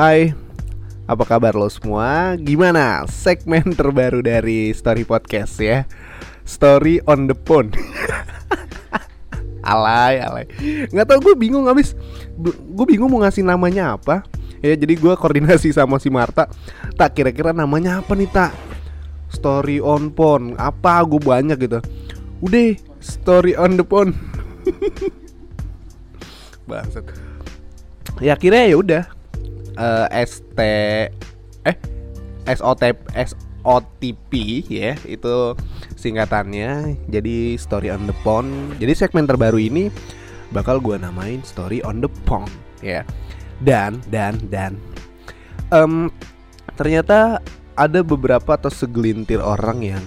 Hai, apa kabar lo semua? Gimana segmen terbaru dari Story Podcast ya? Story on the phone. alay, alay. Nggak tau gue bingung habis. Gue bingung mau ngasih namanya apa. Ya jadi gue koordinasi sama si Marta. Tak kira-kira namanya apa nih tak? Story on phone. Apa? Gue banyak gitu. Udah, story on the phone. Bangsat. Ya kira ya udah uh, ST eh SOTP SOTP ya itu singkatannya. Jadi story on the phone jadi segmen terbaru ini bakal gue namain story on the phone ya. Dan dan dan. Um, ternyata ada beberapa atau segelintir orang yang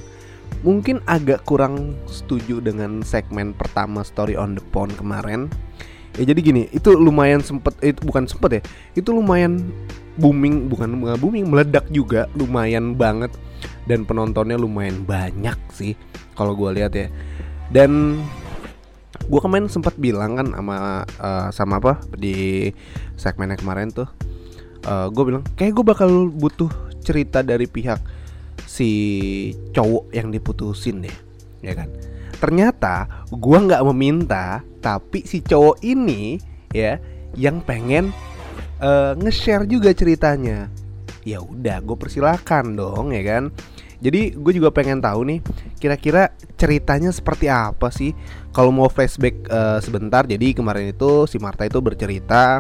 mungkin agak kurang setuju dengan segmen pertama story on the phone kemarin ya jadi gini itu lumayan sempet itu bukan sempet ya itu lumayan booming bukan booming meledak juga lumayan banget dan penontonnya lumayan banyak sih kalau gue lihat ya. Dan gue kemarin sempat bilang kan sama uh, sama apa di segmennya kemarin tuh uh, gue bilang kayak gue bakal butuh cerita dari pihak si cowok yang diputusin deh ya kan. Ternyata gue nggak meminta tapi si cowok ini ya yang pengen uh, nge-share juga ceritanya. Ya udah gue persilahkan dong ya kan? Jadi gue juga pengen tahu nih kira-kira ceritanya seperti apa sih? Kalau mau flashback uh, sebentar jadi kemarin itu si Marta itu bercerita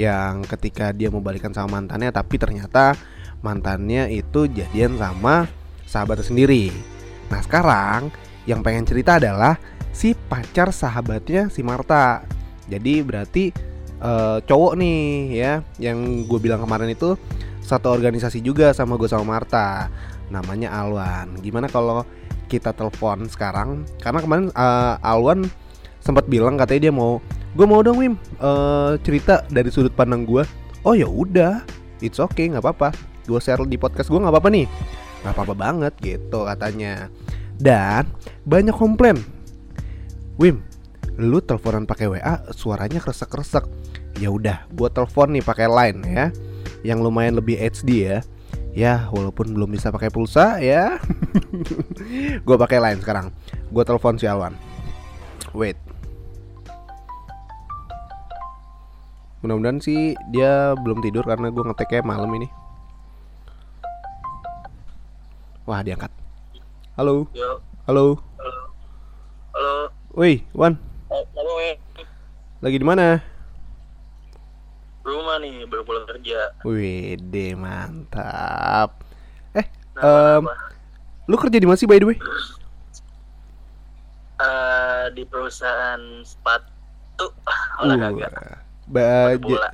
yang ketika dia mau balikan sama mantannya tapi ternyata mantannya itu jadian sama sahabatnya sendiri. Nah sekarang yang pengen cerita adalah si pacar sahabatnya si Marta. Jadi berarti uh, cowok nih ya yang gue bilang kemarin itu satu organisasi juga sama gue sama Marta. Namanya Alwan. Gimana kalau kita telepon sekarang? Karena kemarin uh, Alwan sempat bilang katanya dia mau gue mau dong Wim uh, cerita dari sudut pandang gue. Oh ya udah, it's okay nggak apa-apa. Gue share di podcast gue nggak apa-apa nih. Nggak apa-apa banget gitu katanya. Dan banyak komplain. Wim, lu teleponan pakai WA suaranya kresek-kresek. Ya udah, gua telepon nih pakai line ya. Yang lumayan lebih HD ya. Ya, walaupun belum bisa pakai pulsa ya. gua pakai line sekarang. Gua telepon si Alwan. Wait. Mudah-mudahan sih dia belum tidur karena gue ngeteknya malam ini. Wah, diangkat. Halo. Yo. Halo. Halo. Halo. Woi, Wan. Halo. Lagi di mana? Rumah nih, baru pulang kerja. Wih, mantap. Eh, Nah, um, apa? lu kerja di mana sih by the way? Eh, di perusahaan sepatu olahraga. Uh, ba- bola.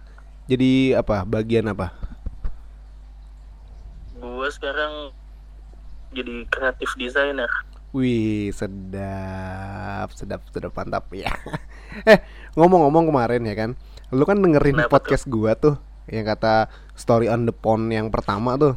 jadi apa? Bagian apa? Gua sekarang jadi kreatif designer. Wih, sedap, sedap, sedap mantap ya. eh, ngomong-ngomong kemarin ya kan, lu kan dengerin Kenapa podcast gua tuh yang kata story on the pond yang pertama tuh.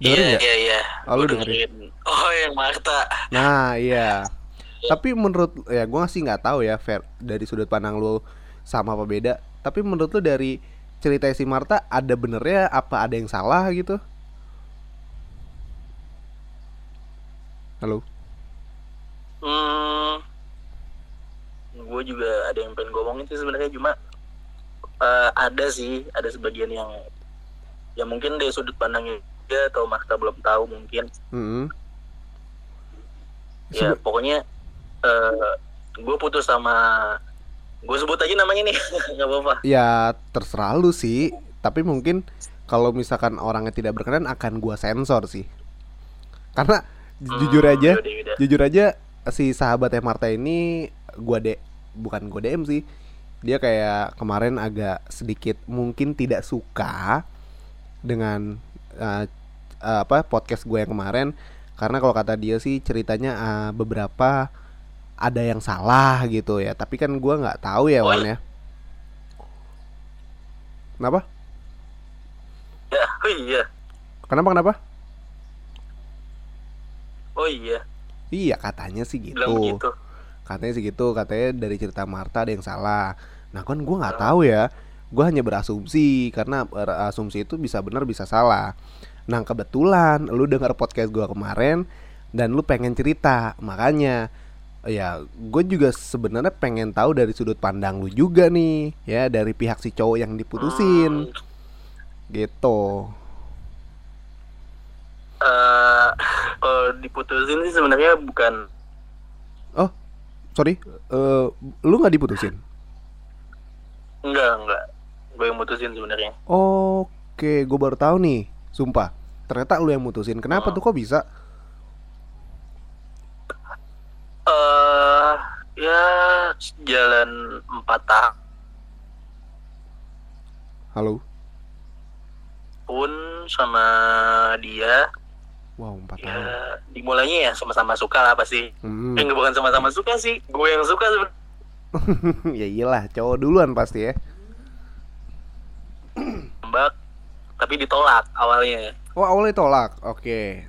Iya, iya, iya. Oh, lu dengerin. Oh, yang Marta. Nah, iya. Tapi menurut ya gua sih nggak tahu ya fair dari sudut pandang lu sama apa beda. Tapi menurut lu dari cerita si Marta ada benernya apa ada yang salah gitu? Halo. Hmm. Gue juga ada yang pengen ngomongin sih sebenarnya cuma eh, ada sih, ada sebagian yang ya mungkin dari sudut pandangnya dia atau Marta belum tahu mungkin. Mm-mm. ya Sebe- pokoknya eh gue putus sama gue sebut aja namanya nih nggak apa-apa ya terserah lu sih. Tapi mungkin kalau misalkan orangnya tidak berkenan akan gua sensor sih. Karena jujur Hmm, aja, yaudah, yaudah. jujur aja si sahabatnya Marta ini gua de bukan gua DM sih. Dia kayak kemarin agak sedikit mungkin tidak suka dengan eh, eh, apa podcast gue yang kemarin. Karena kalau kata dia sih ceritanya eh, beberapa ada yang salah gitu ya. Tapi kan gua nggak tahu ya Wan ya. Kenapa? Ya oh iya. Kenapa kenapa oh iya. Iya katanya sih gitu. Begitu. Katanya sih gitu katanya dari cerita Marta ada yang salah. Nah kan gue nggak Ah. tahu ya. Gue hanya berasumsi karena berasumsi itu bisa benar bisa salah. Nah kebetulan lu dengar podcast gue kemarin dan lu pengen cerita. Makanya ya gue juga sebenarnya pengen tahu dari sudut pandang lu juga nih ya dari pihak si cowok yang diputusin. Gitu. Eh, kalau diputusin sih sebenarnya bukan. Oh sorry. Eh, lu nggak diputusin? Enggak enggak gue yang mutusin sebenarnya. Oke gue baru tahu nih. Sumpah ternyata lu yang mutusin. Kenapa Oh. tuh kok bisa? Eh ya jalan empat tahun. Halo? Sama dia wow empat ya tahun. dimulainya ya sama-sama suka lah pasti. Hmm. eh enggak bukan sama-sama suka sih gue yang suka ya iyalah cowok duluan pasti ya. Mbak tapi ditolak awalnya. Oh awalnya tolak oke.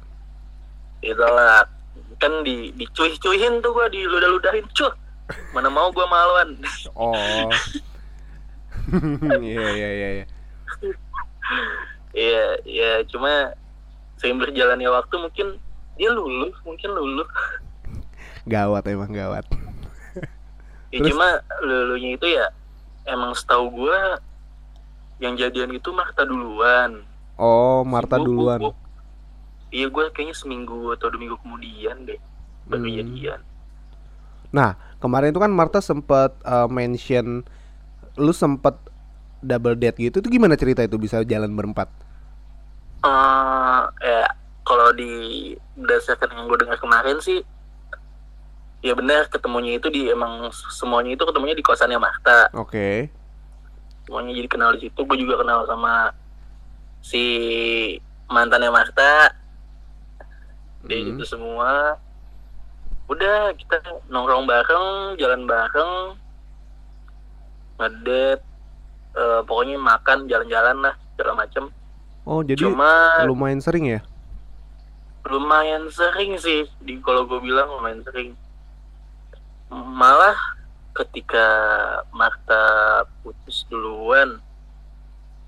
Ditolak. Kan di dicuih-cuihin tuh gua diludah-ludahin. Cuh mana mau gua maluan. Oh. Iya iya iya iya. iya ya cuma seiring berjalannya waktu mungkin dia luluh mungkin luluh gawat emang gawat ya Terus? cuma luluhnya itu ya emang setahu gua yang jadian itu Marta duluan oh Marta Gua- duluan iya gua kayaknya seminggu atau dua minggu kemudian deh baru Hmm. jadian Nah, kemarin itu kan Marta sempat uh, mention lu sempat double date gitu. Itu gimana cerita itu bisa jalan berempat? Eh ya kalau di berdasarkan yang gue dengar kemarin sih ya benar ketemunya itu di emang semuanya itu ketemunya di kosannya Marta Oke. semuanya jadi kenal di situ gue juga kenal sama si mantannya Marta di Hmm. itu semua udah kita nongkrong bareng jalan bareng ngedate eh, pokoknya makan jalan-jalan lah segala macem Oh, jadi cuma lumayan sering ya? lumayan sering sih di kalau gue bilang lumayan sering malah ketika Marta putus duluan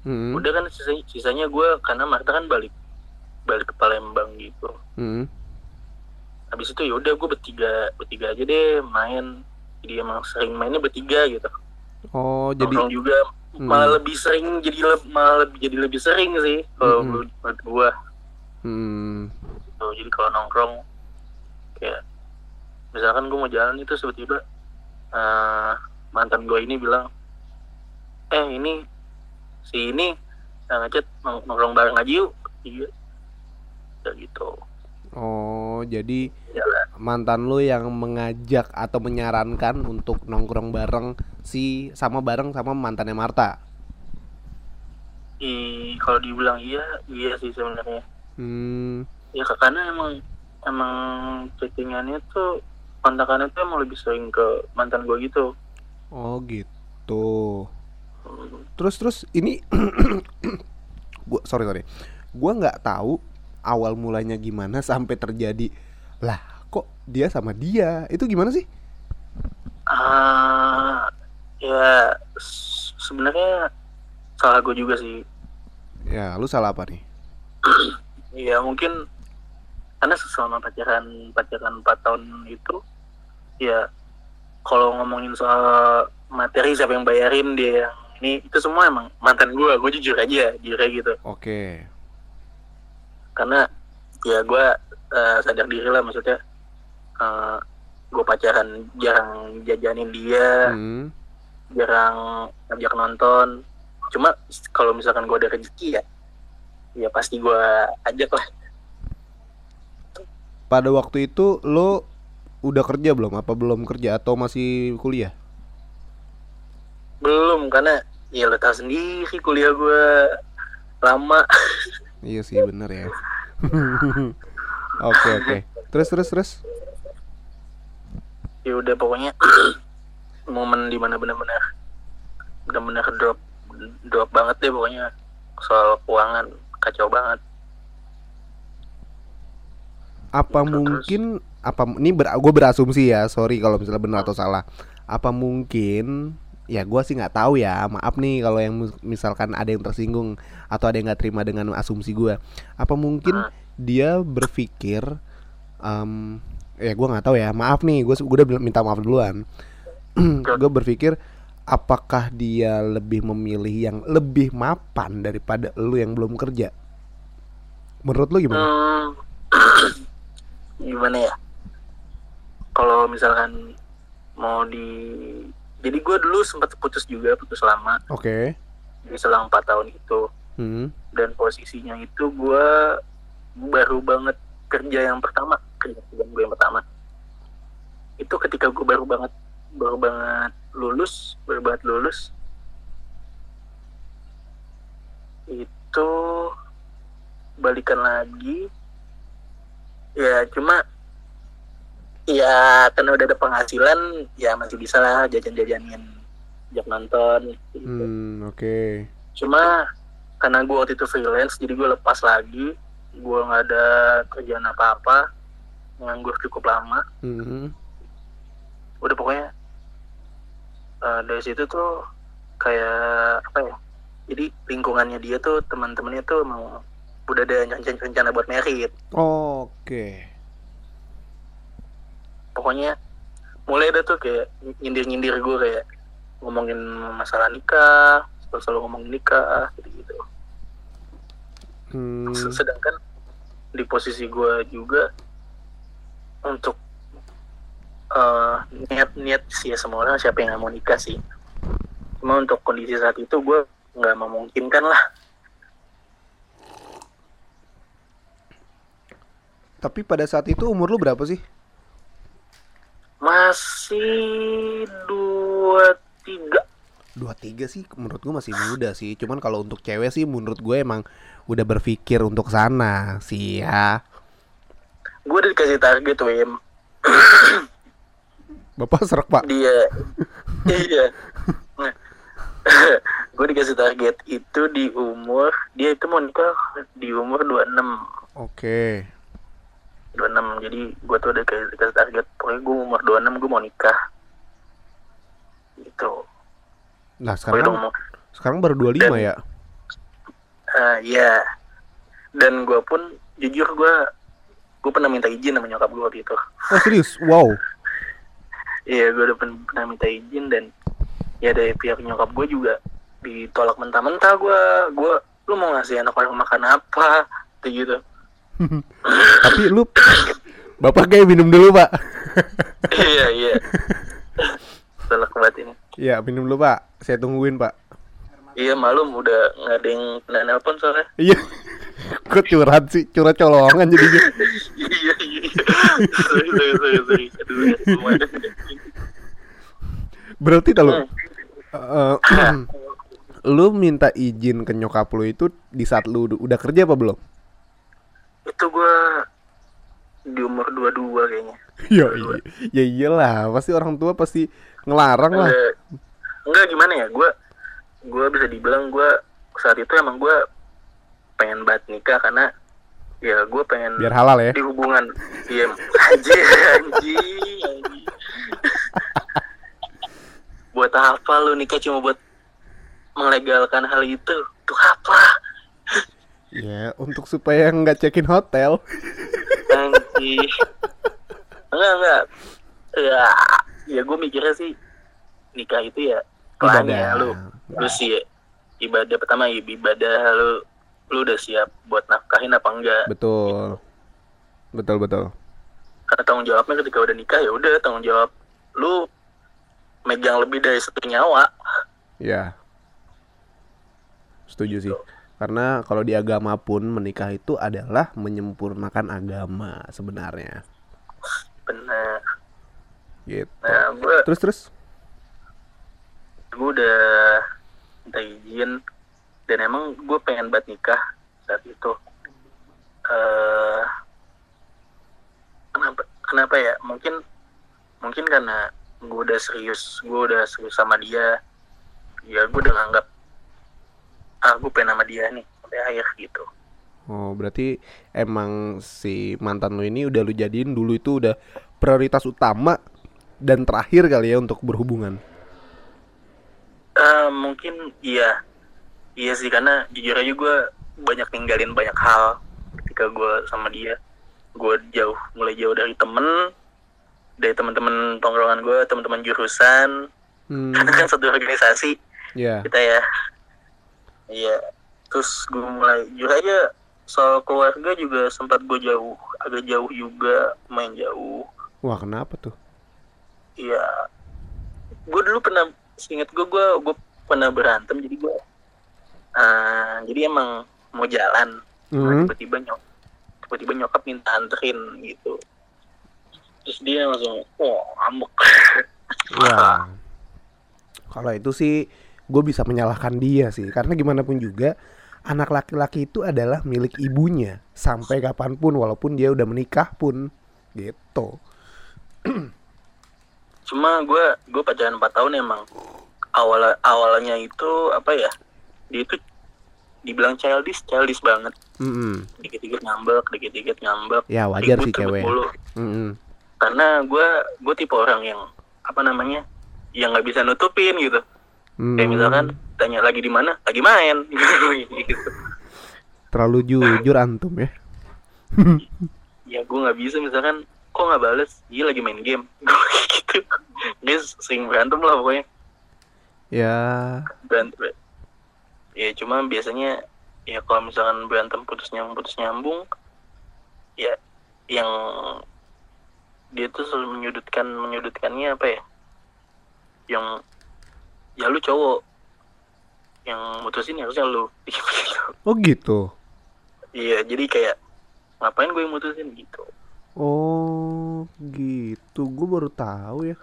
Hmm. udah kan sisanya, sisanya gue karena Marta kan balik balik ke Palembang gitu Hmm. habis itu ya udah gue bertiga bertiga aja deh main jadi emang sering mainnya bertiga gitu Oh, jadi juga Hmm. malah lebih sering jadi le- malah lebih jadi lebih sering sih kalau Hmm. menurut gue hmm. Tuh, jadi kalau nongkrong kayak misalkan gue mau jalan itu tiba-tiba eh, mantan gue ini bilang eh ini si ini nah, ngechat nong- nongkrong bareng aja yuk iya kayak gitu Oh, jadi jalan mantan lu yang mengajak atau menyarankan untuk nongkrong bareng si sama bareng sama mantannya Marta. Ih, kalau dibilang iya iya sih sebenarnya Hmm. ya karena emang emang chattingannya tuh kontakannya tuh emang lebih sering ke mantan gue gitu Oh, gitu. Hmm, Terus terus ini gua sorry sorry. Gua nggak tahu awal mulanya gimana sampai terjadi lah kok dia sama dia itu gimana sih? ah ya sebenarnya salah gue juga sih Ya lu salah apa nih? ya mungkin karena selama pacaran pacaran 4 tahun itu ya kalau ngomongin soal materi siapa yang bayarin dia yang ini itu semua emang mantan gue gue jujur aja jujur aja gitu Oke. karena ya gue eh, sadar diri lah maksudnya eh, gue pacaran jarang jajanin dia Hmm. jarang ngajak nonton cuma kalau misalkan gue ada rezeki ya ya pasti gue ajak lah Pada waktu itu lo udah kerja belum? Apa belum kerja atau masih kuliah? belum karena ya lo tau sendiri kuliah gue lama Iya sih bener ya. Oke oke. Terus terus terus. ya udah pokoknya momen di mana benar-benar benar-benar drop drop banget deh pokoknya soal keuangan kacau banget Apa Terus- mungkin apa ini ber, gue berasumsi ya sorry kalau misalnya benar atau salah. Apa mungkin ya gua sih nggak tahu ya maaf nih kalau yang misalkan ada yang tersinggung atau ada yang nggak terima dengan asumsi gua apa mungkin Ah. Dia berpikir em, ya gua nggak tahu ya maaf nih gue udah minta maaf duluan gue berpikir apakah dia lebih memilih yang lebih mapan daripada lu yang belum kerja menurut lu gimana Hmm, gimana ya? Kalau misalkan mau di, jadi gue dulu sempat putus juga, putus lama, oke di selang 4 tahun itu. Hmm. Dan posisinya itu gue baru banget kerja yang pertama, kerja gue yang pertama. Itu ketika gue baru banget, baru banget lulus, baru banget lulus. Itu balikan lagi ya cuma ya karena udah ada penghasilan ya masih bisa lah jajan-jajanin jak nonton gitu. Hmm, oke. cuma karena gue waktu itu freelance jadi gue lepas lagi gue nggak ada kerjaan apa-apa nganggur cukup lama Mhm. udah pokoknya eh, dari situ tuh kayak apa ya jadi lingkungannya dia tuh teman-temannya tuh mau udah ada rencana-rencana buat merit Oke. pokoknya mulai ada tuh kayak nyindir-nyindir gue kayak ngomongin masalah nikah selalu, selalu ngomongin nikah gitu gitu Hmm, sedangkan di posisi gue juga untuk eh, niat-niat sih ya semua orang siapa yang mau nikah sih cuma untuk kondisi saat itu gue nggak memungkinkan lah tapi pada saat itu umur lu berapa sih? masih dua tiga Dua tiga sih menurut gue masih muda sih. Cuman kalau untuk cewek sih menurut gue emang udah berpikir untuk sana sih ya. gue udah dikasih target Wim Bapak serak pak. dia iya Nah, gue dikasih target itu di umur dia itu mau nikah di umur 26 Oke. 26 jadi gue tuh udah dikasih target pokoknya gue umur 26 gue mau nikah gitu Nah sekarang sekarang baru 25 ya. Ah, ya dan gue pun jujur gue gue pernah minta izin sama nyokap gue waktu itu Oh serius? Wow. iya gue udah pernah minta izin dan ya dari pihak nyokap gue juga ditolak mentah-mentah gue gue lu mau ngasih anak orang makan apa kayak gitu Tapi lu Bapak kayak minum dulu pak. iya iya tolak banget ini Iya minum dulu pak. Saya tungguin pak. iya malum udah nggak ada yang kena nelpon soalnya Iya. Kok curhat sih? Curhat colongan jadinya. iya iya iya sorry sorry sorry sorry aduh ya, lumayan. Berarti kalau Hmm. eh, lu minta izin ke nyokap lu itu di saat lu udah- kerja apa belum? itu gue di umur 22 kayaknya Ya, iya. ya iyalah, pasti orang tua pasti ngelarang lah. enggak gimana ya gue gue bisa dibilang gue saat itu emang gue pengen banget nikah karena ya gue pengen Biar halal ya. di hubungan iya anjing anjing buat apa lu nikah cuma buat melegalkan hal itu tuh apa Ya, untuk supaya nggak check-in hotel. anjing enggak enggak ya ya gue mikirnya sih nikah itu ya Ibadah. lu lu sih ibadah pertama ya ibadah lu lu udah siap buat nafkahin apa enggak Betul. Betul, betul. karena tanggung jawabnya ketika udah nikah ya udah tanggung jawab lu megang lebih dari satu nyawa Ya. Setuju sih. Karena kalau di agama pun menikah itu adalah menyempurnakan agama sebenarnya. Bener Gitu. nah gue Terus terus. gue udah minta izin. Dan emang gue pengen banget nikah saat itu. Eh kenapa kenapa ya? Mungkin mungkin karena gue udah serius gue udah serius sama dia. Ya gue udah nganggap ah gue pengen sama dia nih sampai akhir gitu Oh, berarti emang si mantan lu ini udah lu jadiin dulu itu udah prioritas utama dan terakhir kali ya untuk berhubungan. ya mungkin iya. Iya sih karena jujur aja gue banyak ninggalin banyak hal ketika gue sama dia. Gue jauh mulai jauh dari temen dari teman-teman tongkrongan gue teman-teman jurusan. Hmm, karena kan satu organisasi. Ya. kita ya. Iya. Terus gue mulai jujur aja soal keluarga juga sempat gue jauh agak jauh juga main jauh Wah, kenapa tuh? Iya, gue dulu pernah, inget gue, gue, gue pernah berantem, jadi gue, uh, jadi emang mau jalan, Nah, Hmm. tiba-tiba nyok, tiba-tiba nyokap minta anterin gitu, terus dia langsung, oh ngambek, Wah. Kalau itu sih gue bisa menyalahkan dia sih karena gimana pun juga anak laki-laki itu adalah milik ibunya sampai kapan pun walaupun dia udah menikah pun gitu. cuma gue, gue pacaran 4 tahun emang, awal awalnya itu apa ya, dia itu dibilang childish, childish banget, Mm-mm. dikit-dikit ngambek, dikit-dikit ngambek, Ya wajar sih cewek. mulu. Mm-mm. karena gue gue tipe orang yang apa namanya yang nggak bisa nutupin gitu kayak Hmm, misalkan tanya lagi di mana? Lagi main. Gitu. Terlalu jujur antum ya. ya gue nggak bisa misalkan kok nggak bales? Iya lagi main game. Gue gitu. Dia sering berantem lah pokoknya. Ya, berantem. Ya cuma biasanya ya kalau misalkan berantem putus nyambung putus nyambung ya yang dia tuh selalu menyudutkan menyudutkannya apa ya? Yang ya lu cowok yang mutusin harusnya lu oh gitu. iya jadi kayak ngapain gue yang mutusin gitu Oh, gitu. Gue baru tahu ya.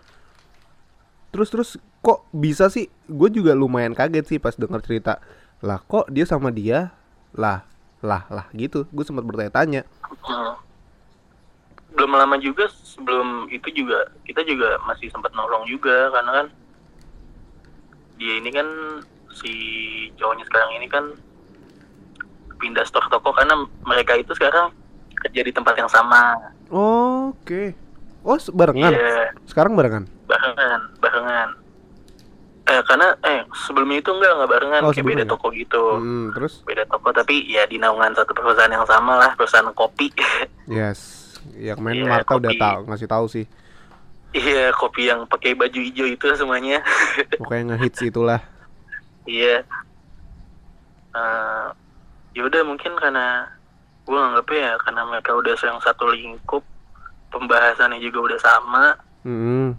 Terus terus kok bisa sih? Gue juga lumayan kaget sih pas denger cerita. Lah kok dia sama dia? Lah, lah, lah gitu. Gue sempat bertanya-tanya. Hmm. belum lama juga sebelum itu juga kita juga masih sempat nongkrong juga karena kan dia ini kan si cowoknya sekarang ini kan pindah store toko karena mereka itu sekarang kerja di tempat yang sama Oke. Oh, se- barengan. Iya, Sekarang barengan. barengan barengan eh karena eh sebelumnya itu enggak enggak barengan Oh, kayak beda sebelumnya. toko gitu Hmm, terus beda toko tapi ya di naungan satu perusahaan yang sama lah perusahaan kopi yes. Yang main Iya, Marta udah kopi. tahu ngasih tahu sih. Iya kopi yang pakai baju hijau itu semuanya Pokoknya ngehits itulah. Iya. Eh, ya udah mungkin karena gue anggapnya ya karena mereka udah yang satu lingkup pembahasannya juga udah sama. Hmm.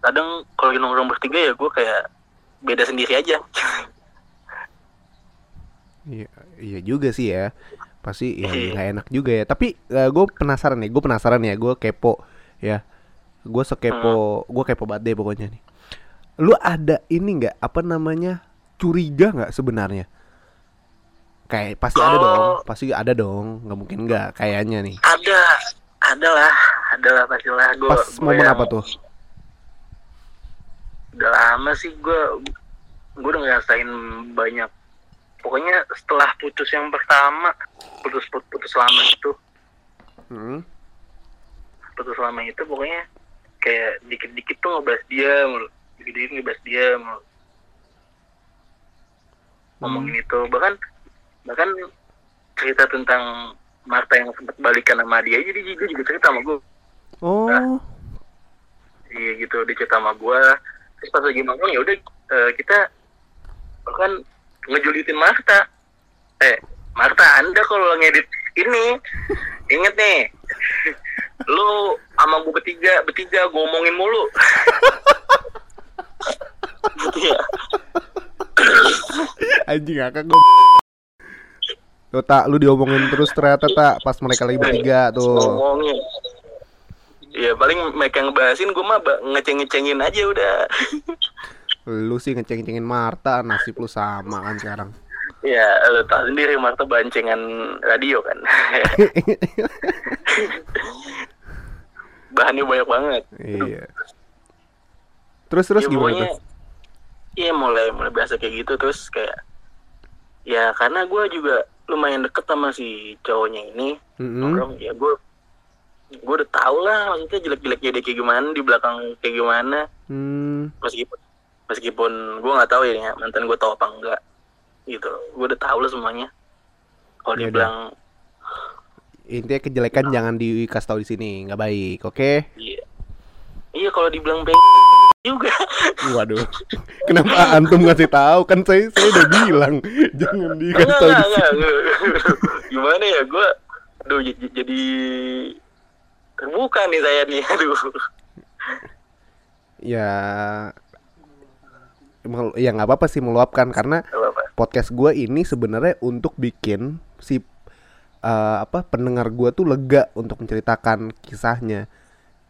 Kadang kalau nongkrong bertiga ya gue kayak beda sendiri aja. Iya, iya juga sih ya. Pasti ya Iya. nggak enak juga ya. Tapi gue penasaran nih, gue penasaran ya, gue kepo ya. Gue sekepo, gue kepo banget deh pokoknya nih. Lu ada ini nggak apa namanya curiga nggak sebenarnya? Kayak pasti ada Oh. dong, pasti ada dong, nggak mungkin nggak kayaknya nih. ada, ada lah, ada lah pastilah gue. Pas momen apa tuh? Udah lama sih gue, gue udah ngerasain banyak. Pokoknya setelah putus yang pertama, putus putus, putus lama itu, Hmm. putus lama itu pokoknya kayak dikit-dikit tuh ngebahas dia mulu. Dikit-dikit ngebahas dia mulu. Ngomongin itu. Bahkan bahkan cerita tentang Marta yang sempat balikan sama dia jadi dia juga cerita sama gue Oh, iya gitu dia cerita sama gue terus pas lagi nongkrong ya udah eh, kita bahkan ngejulitin Marta eh Marta anda kalau ngedit ini inget nih lu sama gue bertiga bertiga gue ngomongin mulu gitu ya anjing akak gue. Tuh tak, lu diomongin terus ternyata tak pas mereka lagi bertiga tuh. ngomongin ya paling mereka ngebahasin gue mah ngeceng-ngecengin aja udah Lu sih ngeceng-cengin Marta, nasib lu sama kan sekarang. ya lu tau sendiri Marta bancengan radio kan bahannya banyak banget Iya. Terus terus ya, gimana pokoknya? Iya mulai mulai biasa kayak gitu terus kayak ya karena gue juga lumayan deket sama si cowoknya ini Mm-mm. nongkrong ya gue gue udah tau lah maksudnya jelek-jeleknya dia kayak gimana di belakang kayak gimana Hmm. meskipun meskipun gue nggak tahu ya mantan gue tahu apa enggak gitu gue udah tahu lah semuanya kalau Yaudah. dibilang Intinya kejelekan jangan dikasih tahu di sini, nggak baik, oke? iya. Iya kalau dibilang beng juga. Waduh, kenapa antum ngasih tahu? Kan saya saya udah bilang jangan dikasih tahu di sini. gimana ya gue aduh jadi terbuka nih saya nih aduh. Ya, ya nggak apa-apa sih meluapkan karena Gak apa-apa. podcast gue ini sebenarnya untuk bikin si eh, apa pendengar gue tuh lega untuk menceritakan kisahnya,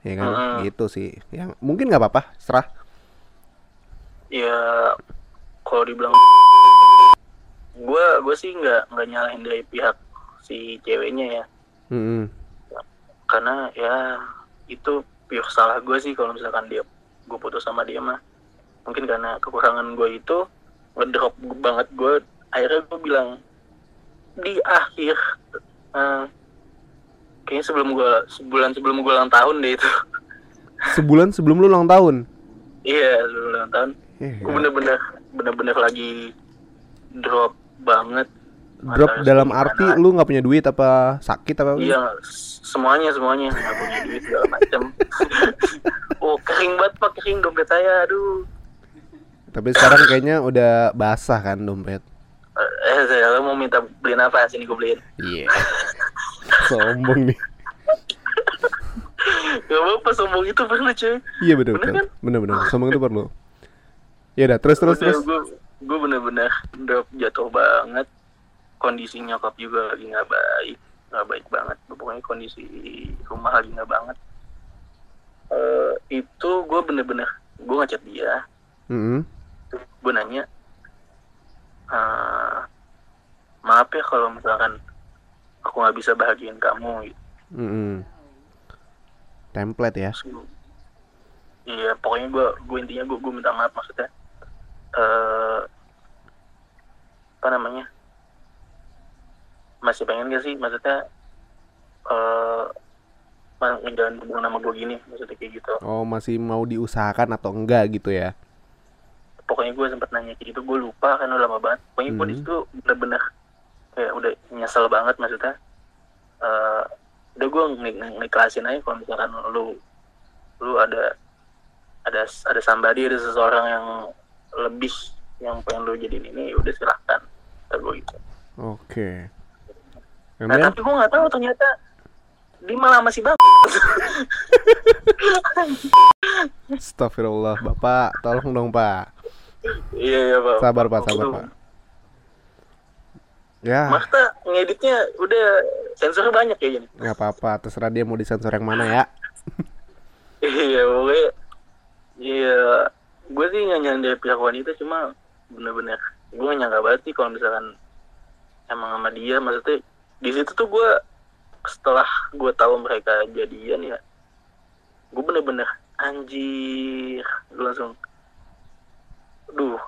ya kan? Mm-mm. Gitu sih. Yang mungkin nggak apa-apa, serah. ya kalau dibilang gue gue sih nggak nggak nyalahin dari pihak si ceweknya ya Mm-mm. karena ya itu pure salah gue sih kalau misalkan dia gue putus sama dia mah mungkin karena kekurangan gue itu ngedrop banget gue akhirnya gue bilang di akhir eh, kayaknya sebelum gue sebulan sebelum gue ulang tahun deh itu Sebulan sebelum lu ulang tahun. iya sebelum ulang tahun Eh, gue bener-bener bener-bener lagi drop banget Drop Antara dalam arti lu nggak punya duit apa sakit apa? Iya, semuanya semuanya nggak punya duit segala macam. oh kering banget pak kering dompet saya, aduh. Tapi sekarang kayaknya udah basah kan dompet. Eh saya mau minta beliin apa sini gue beliin. Iya. Sombong nih. Gak apa sombong itu perlu cuy. Iya bener Bener bener. kan? Bener bener. Sombong itu perlu. Ya udah terus terus terus. Gue gue bener-bener drop jatuh banget. Kondisi nyokap juga lagi nggak baik, nggak baik banget. Pokoknya kondisi rumah lagi nggak banget. Eh itu gue bener-bener gue ngechat dia, Mm-mm. gue nanya "Eh, maaf ya kalau misalkan aku nggak bisa bahagiain kamu gitu. Mm-mm. Template ya. Iya pokoknya gue gue intinya gue gue minta maaf maksudnya eh apa namanya masih pengen gak sih maksudnya eh uh, menjalin hubungan sama gue gini maksudnya kayak gitu Oh masih mau diusahakan atau enggak gitu ya? pokoknya gue sempet nanya kayak gitu gue lupa kan udah lama banget pokoknya gue di Hmm. situ bener-bener kayak udah nyesel banget maksudnya. Eh udah gue ngiklasin aja kalau misalkan lu lu ada ada ada somebody ada seseorang yang lebih yang pengen lu jadiin ini udah silahkan. Kata gue gitu Oke. nah Kemudian? tapi gue nggak tahu ternyata dia malah masih bang. Astagfirullah Bapak. Tolong dong Pak. Iya iya pak. Sabar Pak sabar. Pak Ya. Makta ngeditnya udah sensornya banyak kayak gini nggak apa-apa Terserah dia mau disensor yang mana ya. Iya, pokoknya Iya, gue sih nggak dari pihak wanita cuma bener-bener gue nggak nyangka banget sih kalau misalkan emang sama dia. Maksudnya di situ tuh gue setelah gue tahu mereka jadian ya gue bener-bener anjir gue langsung duh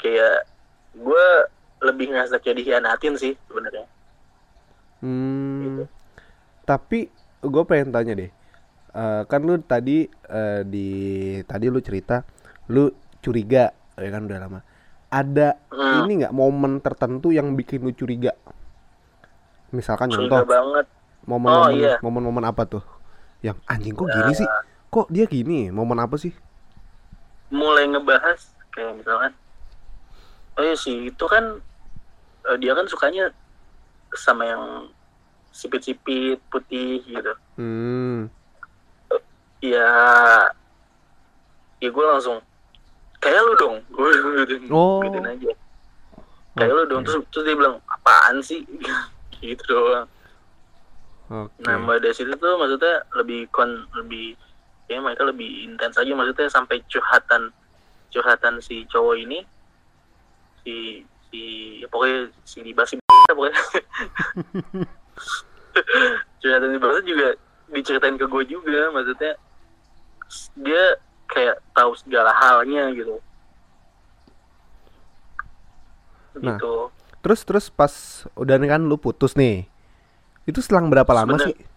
kayak gue lebih ngerasa kayak dikhianatin sih sebenarnya Hmm, tapi gue pengen tanya deh, Eh, kan lu tadi eh, di tadi lu cerita, lu curiga, ya kan udah lama. Ada Hmm. ini nggak momen tertentu yang bikin lu curiga? Misalkan curiga contoh, banget momen-momen, Oh, iya. momen-momen apa tuh? Yang anjing kok gini sih? Kok dia gini? Momen apa sih? mulai ngebahas kayak misalkan oh iya sih itu kan eh, dia kan sukanya sama yang sipit-sipit putih gitu. Hmm, ya ya gue langsung kayak lu dong. Gue Oh. gituin aja. Kayak lu dong. Terus, terus dia bilang apaan sih? Gitu doang. Oke. nah dari situ tuh maksudnya lebih kon lebih ya mereka lebih intens aja maksudnya sampai curhatan curhatan si cowok ini si si ya pokoknya si dibasi pokoknya curhatan si Basa juga diceritain ke gue juga maksudnya dia kayak tahu segala halnya gitu Nah, gitu Terus terus pas udah nih kan lu putus nih, itu selang berapa lama Sebenernya- sih?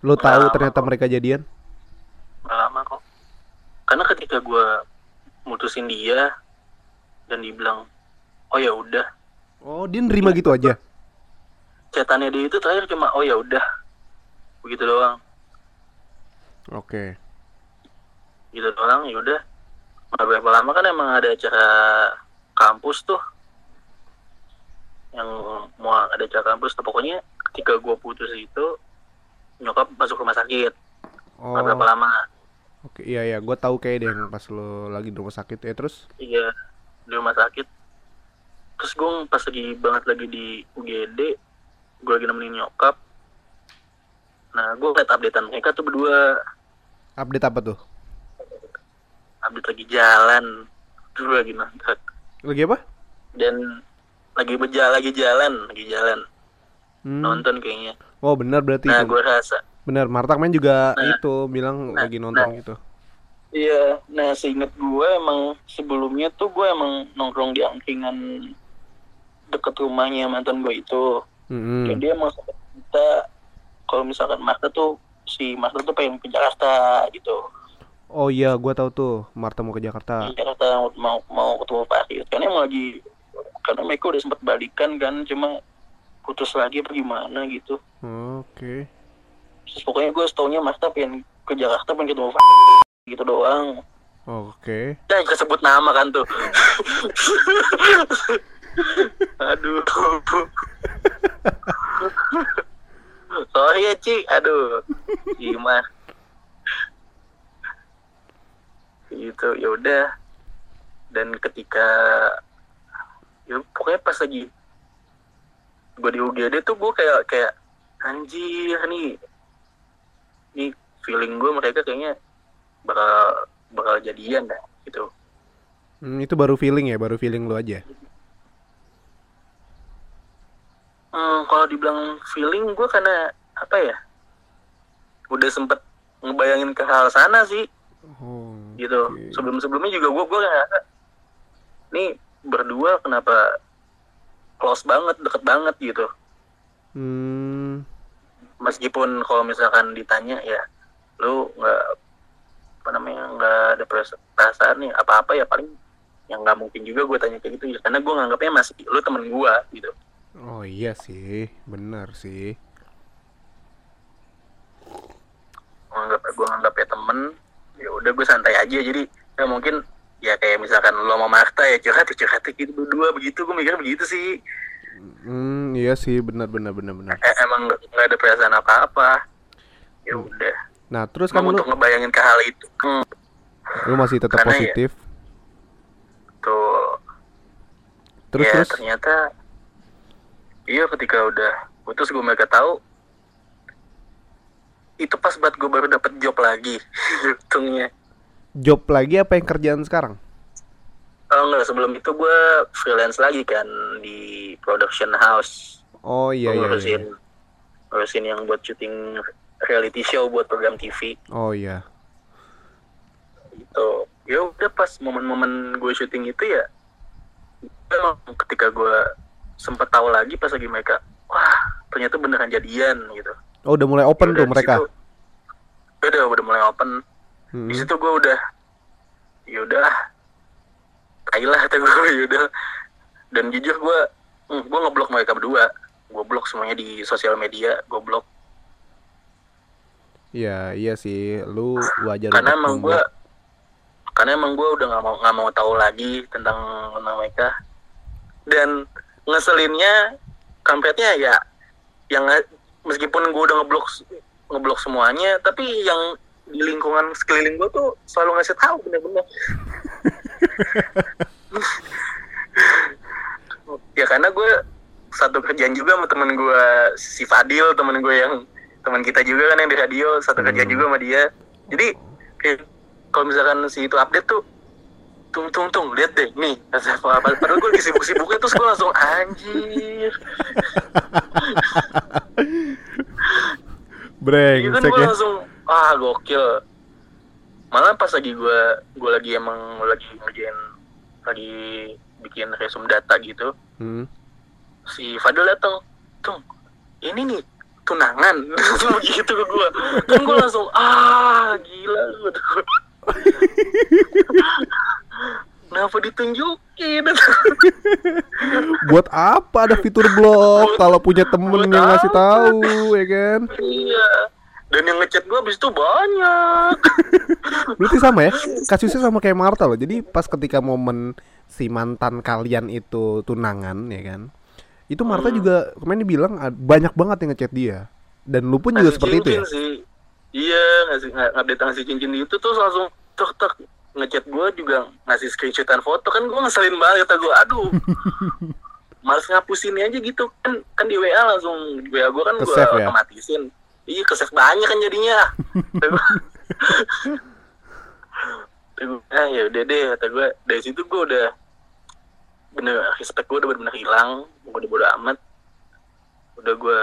Lu tahu ternyata kok. mereka jadian? Nggak lama kok karena ketika gue mutusin dia dan dibilang oh ya udah. Oh, dia nerima gitu aja. chatannya dia itu terakhir cuma oh ya udah. Begitu doang. Oke. gitu doang ya udah. Nggak berapa lama kan emang ada acara kampus tuh? Yang mau ada acara kampus tuh. Pokoknya ketika gue putus itu nyokap masuk rumah sakit. Oh. berapa lama. Oke, iya iya, gue tahu kayak deh pas lo lagi di rumah sakit ya. Terus. iya. Di rumah sakit terus gue pas lagi banget lagi di UGD gue lagi nemenin nyokap nah gue liat updatean mereka tuh berdua Update apa tuh? update lagi jalan dulu lagi nonton Lagi apa? dan lagi berjalan lagi jalan lagi jalan Hmm. nonton kayaknya Oh, benar berarti nah gue rasa Benar, Martak main juga Nah. itu bilang Nah, lagi nonton nah. gitu. iya nah seinget gue emang sebelumnya tuh gue emang nongkrong di angkringan deket rumahnya mantan gue itu Mm-mm. jadi emang sempet kita kalau misalkan Marta tuh si Marta tuh pengen ke Jakarta gitu Oh iya, gua tahu tuh Marta mau ke Jakarta. di Jakarta mau mau ketemu Farid karena emang lagi karena mereka udah sempet balikan kan cuma putus lagi apa gimana gitu Oke. terus pokoknya gue setaunya Marta pengen ke Jakarta pengen ketemu gitu doang Oke. Ya kesebut nama kan tuh. Aduh. Sorry ya Ci, aduh. Gimana? Gitu, ya udah. Dan ketika ya pokoknya pas lagi gue di UGD tuh gue kayak kayak anjir nih nih feeling gue mereka kayaknya bakal bakal jadian dah gitu Hmm, itu baru feeling ya, baru feeling lu aja. Hmm, kalau dibilang feeling gue karena apa ya? Udah sempet ngebayangin ke hal sana sih, Oh. gitu. oke. Sebelum-sebelumnya juga gue gue ngerasa, nih berdua kenapa close banget, deket banget gitu. Hmm. Meskipun kalau misalkan ditanya ya, lu nggak apa namanya nggak ada peras- perasaan nih apa-apa ya paling yang nggak mungkin juga gue tanya kayak gitu ya karena gue nganggapnya masih lu temen gue gitu. Oh iya sih, benar sih. nganggap gue nganggap ya temen. Ya udah gue santai aja. Jadi ya mungkin ya kayak misalkan lo mau Marta ya curhat ya curhat gitu berdua. Begitu gue mikir begitu sih. Hmm, iya sih, benar benar benar benar. Eh, emang nggak ada perasaan apa apa ya udah. Nah, terus kan Emang lu untuk ngebayangin ke hal itu hmm, lu masih tetap Karena ya- positif. tuh Terus ya terus? ternyata iya ketika udah putus gue mereka tahu itu pas banget gue baru dapet job lagi untungnya job lagi apa yang kerjaan sekarang? Oh enggak, sebelum itu gue freelance lagi kan di production house. Oh iya Gua iya. ngurusin, iya. ngurusin yang buat syuting reality show buat program TV Oh iya. gitu. Ya udah pas momen-momen gue syuting itu ya, emang ketika gue sempet tahu lagi pas lagi mereka, wah ternyata beneran jadian gitu. Oh udah mulai open Ya tuh mereka. situ- udah udah mulai open. Hmm. Di situ gue udah, ya udah, kailah kata gue yaudah. Dan jujur gue, hmm, gue ngeblok mereka berdua. Gue blok semuanya di sosial media, gue blok. Iya iya sih, lu wajar karena emang gue, karena emang gue udah nggak mau nggak mau tahu lagi tentang tentang mereka. Dan ngeselinnya, kampretnya ya, yang meskipun gue udah ngeblok ngeblok semuanya, tapi yang di lingkungan sekeliling gue tuh selalu ngasih tahu bener-bener. ya karena gue satu kerjaan juga sama temen gue si Fadil temen gue yang teman kita juga kan yang di radio satu kerjaan Hmm. juga sama dia jadi kalau misalkan si itu update tuh tung tung tung lihat deh nih padahal gue lagi sibuk-sibuknya terus gue langsung anjir. Iya kan brengsek gue ya. langsung ah gokil. Malah pas lagi gue gue lagi emang lagi ngerjain lagi bikin resume data gitu. Hmm. si Fadil datang tung ini nih tunangan. Begitu ke gue kan gue langsung ah gila lu kenapa ditunjukin Buat apa ada fitur blog kalau punya temen Buat yang ngasih tahu, ya kan? iya dan yang ngechat gue abis itu banyak Berarti sama ya? Kasusnya sama kayak Marta loh. Jadi pas ketika momen si mantan kalian itu tunangan, ya kan? Itu Marta Hmm. juga kemarin dibilang ah, banyak banget yang ngechat dia. Dan lu pun juga seperti itu ya? sih iya ngasih ng- update ngasih cincin itu tuh langsung tek tek ngechat gue juga ngasih screenshotan foto. Kan gue ngeselin banget kata gue aduh males ngapusin aja gitu. Kan kan di WA langsung WA gue kan gue ya? otomatisin. Iya ke save banyak kan jadinya. Ah ya udah deh kata gue dari situ gue udah bener respect gue udah bener-bener hilang gue udah bodo amat. Udah gue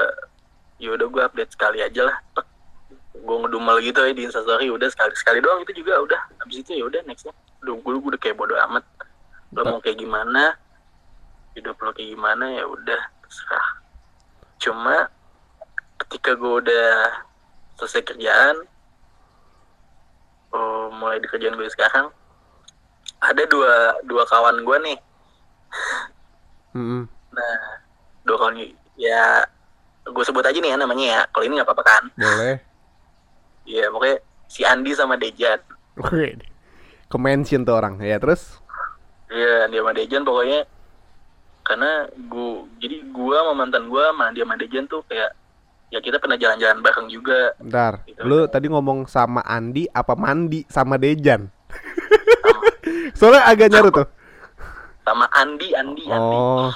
ya udah gue update sekali aja lah Tek. Gue ngedumel gitu ya di instastory udah sekali sekali doang itu juga udah. Habis itu ya udah nextnya. Udah gue udah kayak bodo amat. Lo mau kayak gimana? Hidup lo kayak gimana? Ya udah terserah. Cuma ketika gue udah selesai kerjaan oh, mulai di kerjaan gue sekarang ada dua dua kawan gue nih. Nah dua kawan ya gue sebut aja nih ya namanya ya. Kalau ini nggak apa-apa kan? Boleh. Iya, pokoknya si Andi sama Dejan. Oke. Ke-mention tuh orang. Ya, terus? Iya, dia sama Dejan pokoknya karena gua jadi gua sama mantan gua sama dia sama Dejan tuh kayak ya kita pernah jalan-jalan bareng juga Bentar. Gitu. Lu tadi ngomong sama Andi apa mandi sama Dejan? Soalnya agak nyaru tuh. sama Andi, Andi, Andi. Oh.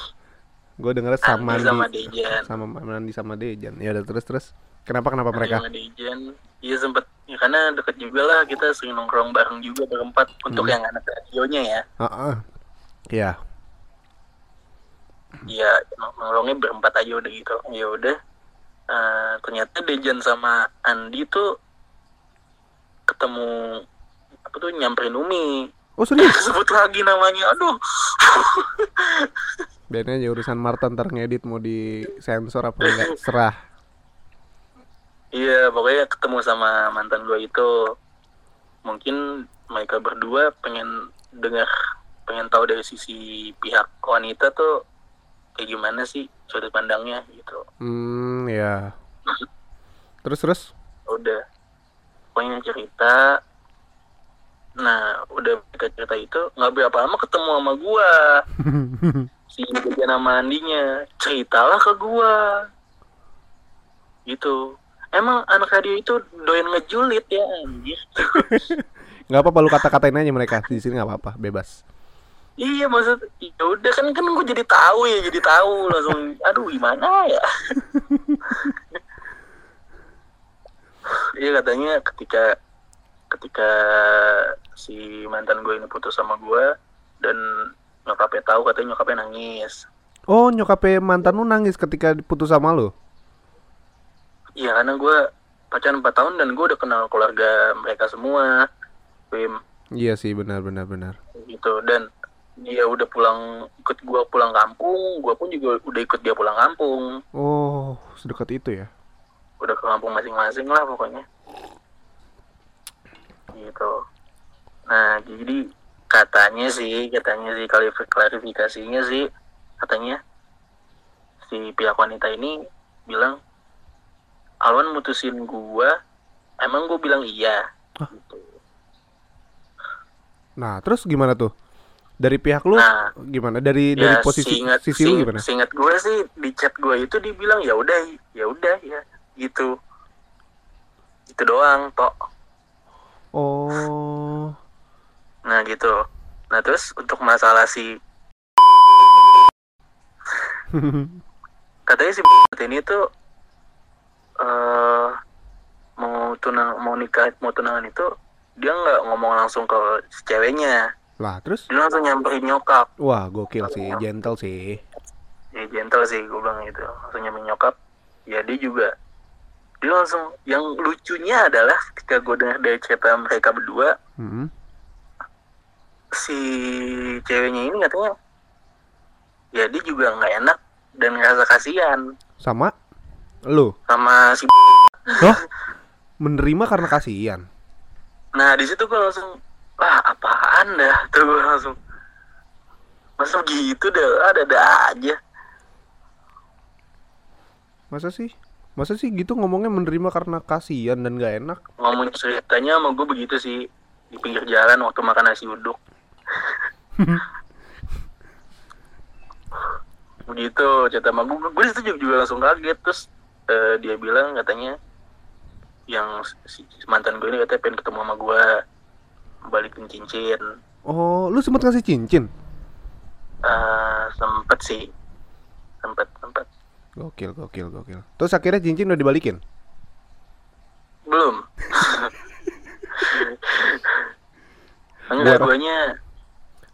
Gue denger sama Andi Andi. sama Dejan. Sama Andi sama Dejan. Ya udah terus terus. Kenapa kenapa mereka? sama Dejan. Iya sempet ya karena deket juga lah kita sering nongkrong bareng juga berempat untuk Hmm. yang anak radionya ya. Heeh. Iya. Iya, nong- nongkrongnya berempat aja udah gitu. Ya udah. Eh, ternyata Dejan sama Andi tuh ketemu apa tuh nyamperin Umi. Oh serius? Sebut lagi namanya. Aduh. Biarin aja urusan Marta ntar ngedit mau di sensor apa enggak serah. Iya, pokoknya ketemu sama mantan gue itu. Mungkin mereka berdua pengen dengar, pengen tahu dari sisi pihak wanita tuh kayak gimana sih sudut pandangnya gitu. Hmm ya. Terus terus? Udah, pokoknya cerita. Nah, udah mereka cerita itu nggak berapa lama ketemu sama gua si Dejan sama Andinya ceritalah ke gua gitu emang anak radio itu doyan ngejulit ya anjir Nggak apa-apa lu kata-katain aja mereka di sini nggak apa-apa bebas. iya maksud ya udah kan kan gue jadi tahu ya jadi tahu langsung aduh gimana ya iya katanya ketika ketika si mantan gue ini putus sama gue dan nyokapnya tahu katanya nyokapnya nangis Oh nyokapnya mantan lu nangis ketika putus sama lu? Iya karena gue pacaran 4 tahun dan gue udah kenal keluarga mereka semua Wim Iya sih benar benar benar. gitu dan dia udah pulang ikut gue pulang kampung gue pun juga udah ikut dia pulang kampung Oh sedekat itu ya? udah ke kampung masing-masing lah pokoknya gitu nah jadi katanya sih katanya sih klarifi- klarifikasinya sih katanya si pihak wanita ini bilang Alwan mutusin gua emang gue bilang iya gitu. Nah terus gimana tuh? Dari pihak lu Nah, gimana? Dari dari ya posisi seingat sisi lu gimana? seingat gue sih di chat gue itu dibilang ya udah ya udah ya gitu itu doang tok Oh nah gitu nah terus untuk masalah si katanya si ini tuh eh mau tunang mau nikah mau tunangan itu dia nggak ngomong langsung ke si ceweknya lah terus? dia langsung nyamperin nyokap Wah gokil sih, gentle sih. ya gentle sih gue bilang gitu langsung nyamperin nyokap ya dia juga dia langsung yang lucunya adalah ketika gue dengar dari cerita mereka berdua Mm-mm. si ceweknya ini katanya ya dia juga nggak enak dan ngerasa kasihan Sama lu? sama si Loh? Menerima karena kasihan. nah di situ gue langsung ah apaan dah tuh gue langsung masa gitu dah ada ada aja Masa sih? Masa sih gitu ngomongnya menerima karena kasihan dan gak enak? ngomong ceritanya sama gue begitu sih di pinggir jalan waktu makan nasi uduk begitu cerita sama gue gue juga langsung kaget terus eh, dia bilang katanya yang si mantan gue ini katanya pengen ketemu sama gue balikin cincin Oh, lu sempet ngasih cincin? Eh, sempet sih sempet sempet Gokil, gokil, gokil. Terus akhirnya cincin udah dibalikin? belum enggak guanya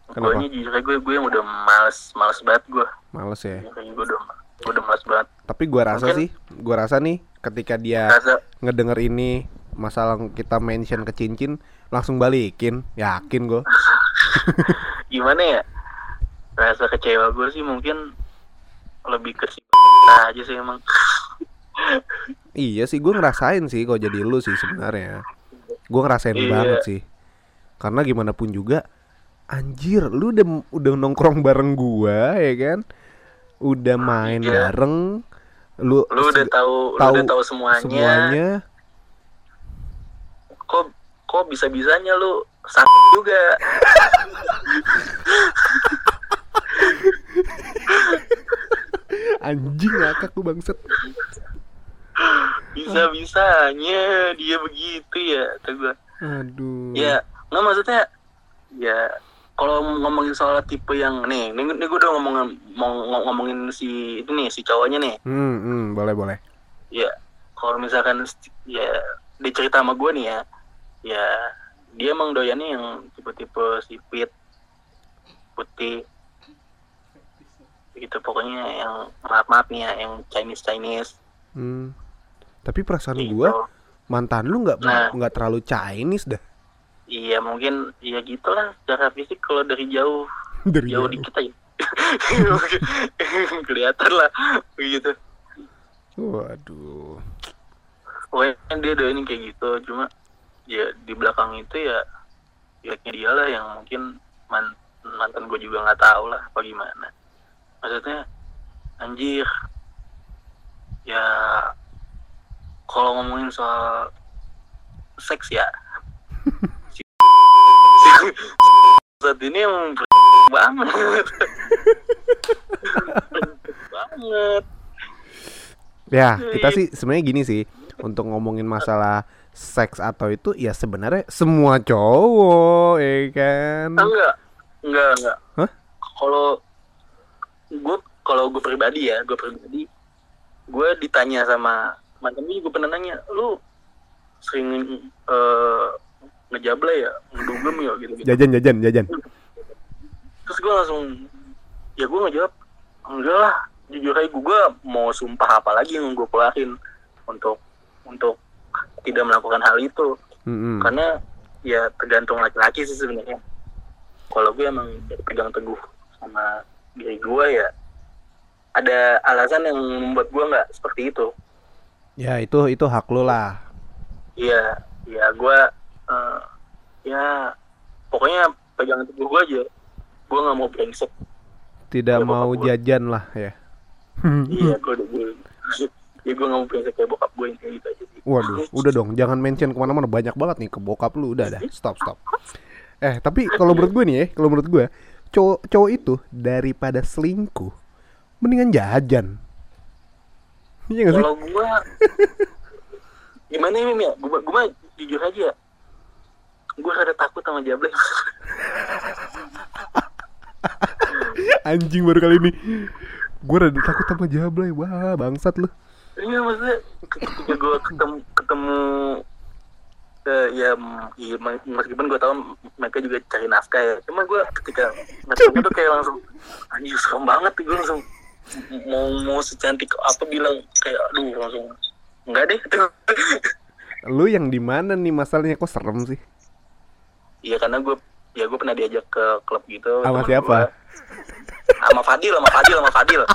Kenapa? guanya jujur gue gue yang udah males males banget gue Males ya. Gue udah udah males banget Tapi gua rasa Mungkin- sih, gua rasa nih ketika dia rasa ngedenger ini masalah kita mention ke cincin langsung balikin, yakin gue. gimana ya rasa kecewa gue sih mungkin lebih ke aja sih emang Iya sih, gue ngerasain sih kok jadi lu sih sebenarnya. Gue ngerasain Iya. banget sih. Karena gimana pun juga, anjir, lu udah udah nongkrong bareng gua ya kan, udah main Iya. bareng, lu lu udah tahu lu tahu udah tahu semuanya, semuanya. kok kok bisa bisanya lu sak juga Anjing ngakak lu bangset. bisa bisanya dia begitu ya kata gue Aduh. ya nggak maksudnya ya kalau ngomongin soal tipe yang nih nih, nih gue udah ngomongin mau ngom- ngomongin si itu nih si cowoknya nih Hmm, hmm, boleh boleh. ya kalau misalkan ya dia cerita sama gue nih ya ya dia emang doyannya yang tipe-tipe sipit putih gitu pokoknya yang maaf maaf nih ya yang Chinese Chinese Hmm. Tapi perasaan gitu. gua mantan lu nggak Nah. nggak terlalu Chinese dah iya mungkin ya gitulah secara fisik kalau dari jauh. Dari jauh jauh. dikit aja. Kelihatan lah begitu. Waduh. pokoknya dia doain kayak gitu cuma ya di belakang itu ya jeleknya dia lah yang mungkin man- mantan gue juga nggak tahu lah apa gimana. Maksudnya anjir. Ya kalau ngomongin soal seks ya saat ini emang banget. Banget. Ya, kita sih sebenarnya gini sih. Untuk ngomongin masalah seks atau itu ya sebenarnya semua cowok ya kan. enggak enggak enggak. Hah? kalau gue kalau gue pribadi ya gue pribadi gue ditanya sama mantan gue gue pernah nanya lu sering eh ngejablay ya ngedugem ya gitu gitu Jajan jajan jajan. terus gue langsung ya gue ngejawab enggak lah jujur aja gue mau sumpah apa lagi yang gue keluarin untuk untuk tidak melakukan hal itu Mm-mm. karena ya tergantung laki-laki sih sebenarnya kalau gue emang pegang teguh sama diri gue ya ada alasan yang membuat gue nggak seperti itu Ya itu itu hak lu lah. iya ya gue eh, ya pokoknya pegang teguh gue aja gue nggak mau brengsek Tidak Ya, mau bokap gua. jajan lah ya. iya gue udah gue ya gue nggak mau brengsek kayak bokap gue yang kayak gitu aja Waduh, udah dong, jangan mention ke mana-mana banyak banget nih ke bokap lu, udah dah, stop stop. Eh, tapi kalau menurut gue nih ya, kalau menurut gue, cowok cowok itu daripada selingkuh, mendingan jajan. Iya gak sih? kalau gue gimana ya Mim ya gue gue jujur aja gue rada takut sama Jablay Anjing baru kali ini. Gue rada takut sama Jablay, wah bangsat lu. Iya maksudnya ketika gue ketemu ketemu eh, ya, ya meskipun gue tahu mereka juga cari nafkah ya cuma gue ketika ketemu tuh kayak langsung anjir serem banget gue langsung mau mau secantik apa bilang kayak aduh langsung enggak deh Lu yang di mana nih masalahnya kok serem sih? Iya karena gue ya gue pernah diajak ke klub gitu Sama siapa? sama Fadil sama Fadil sama Fadil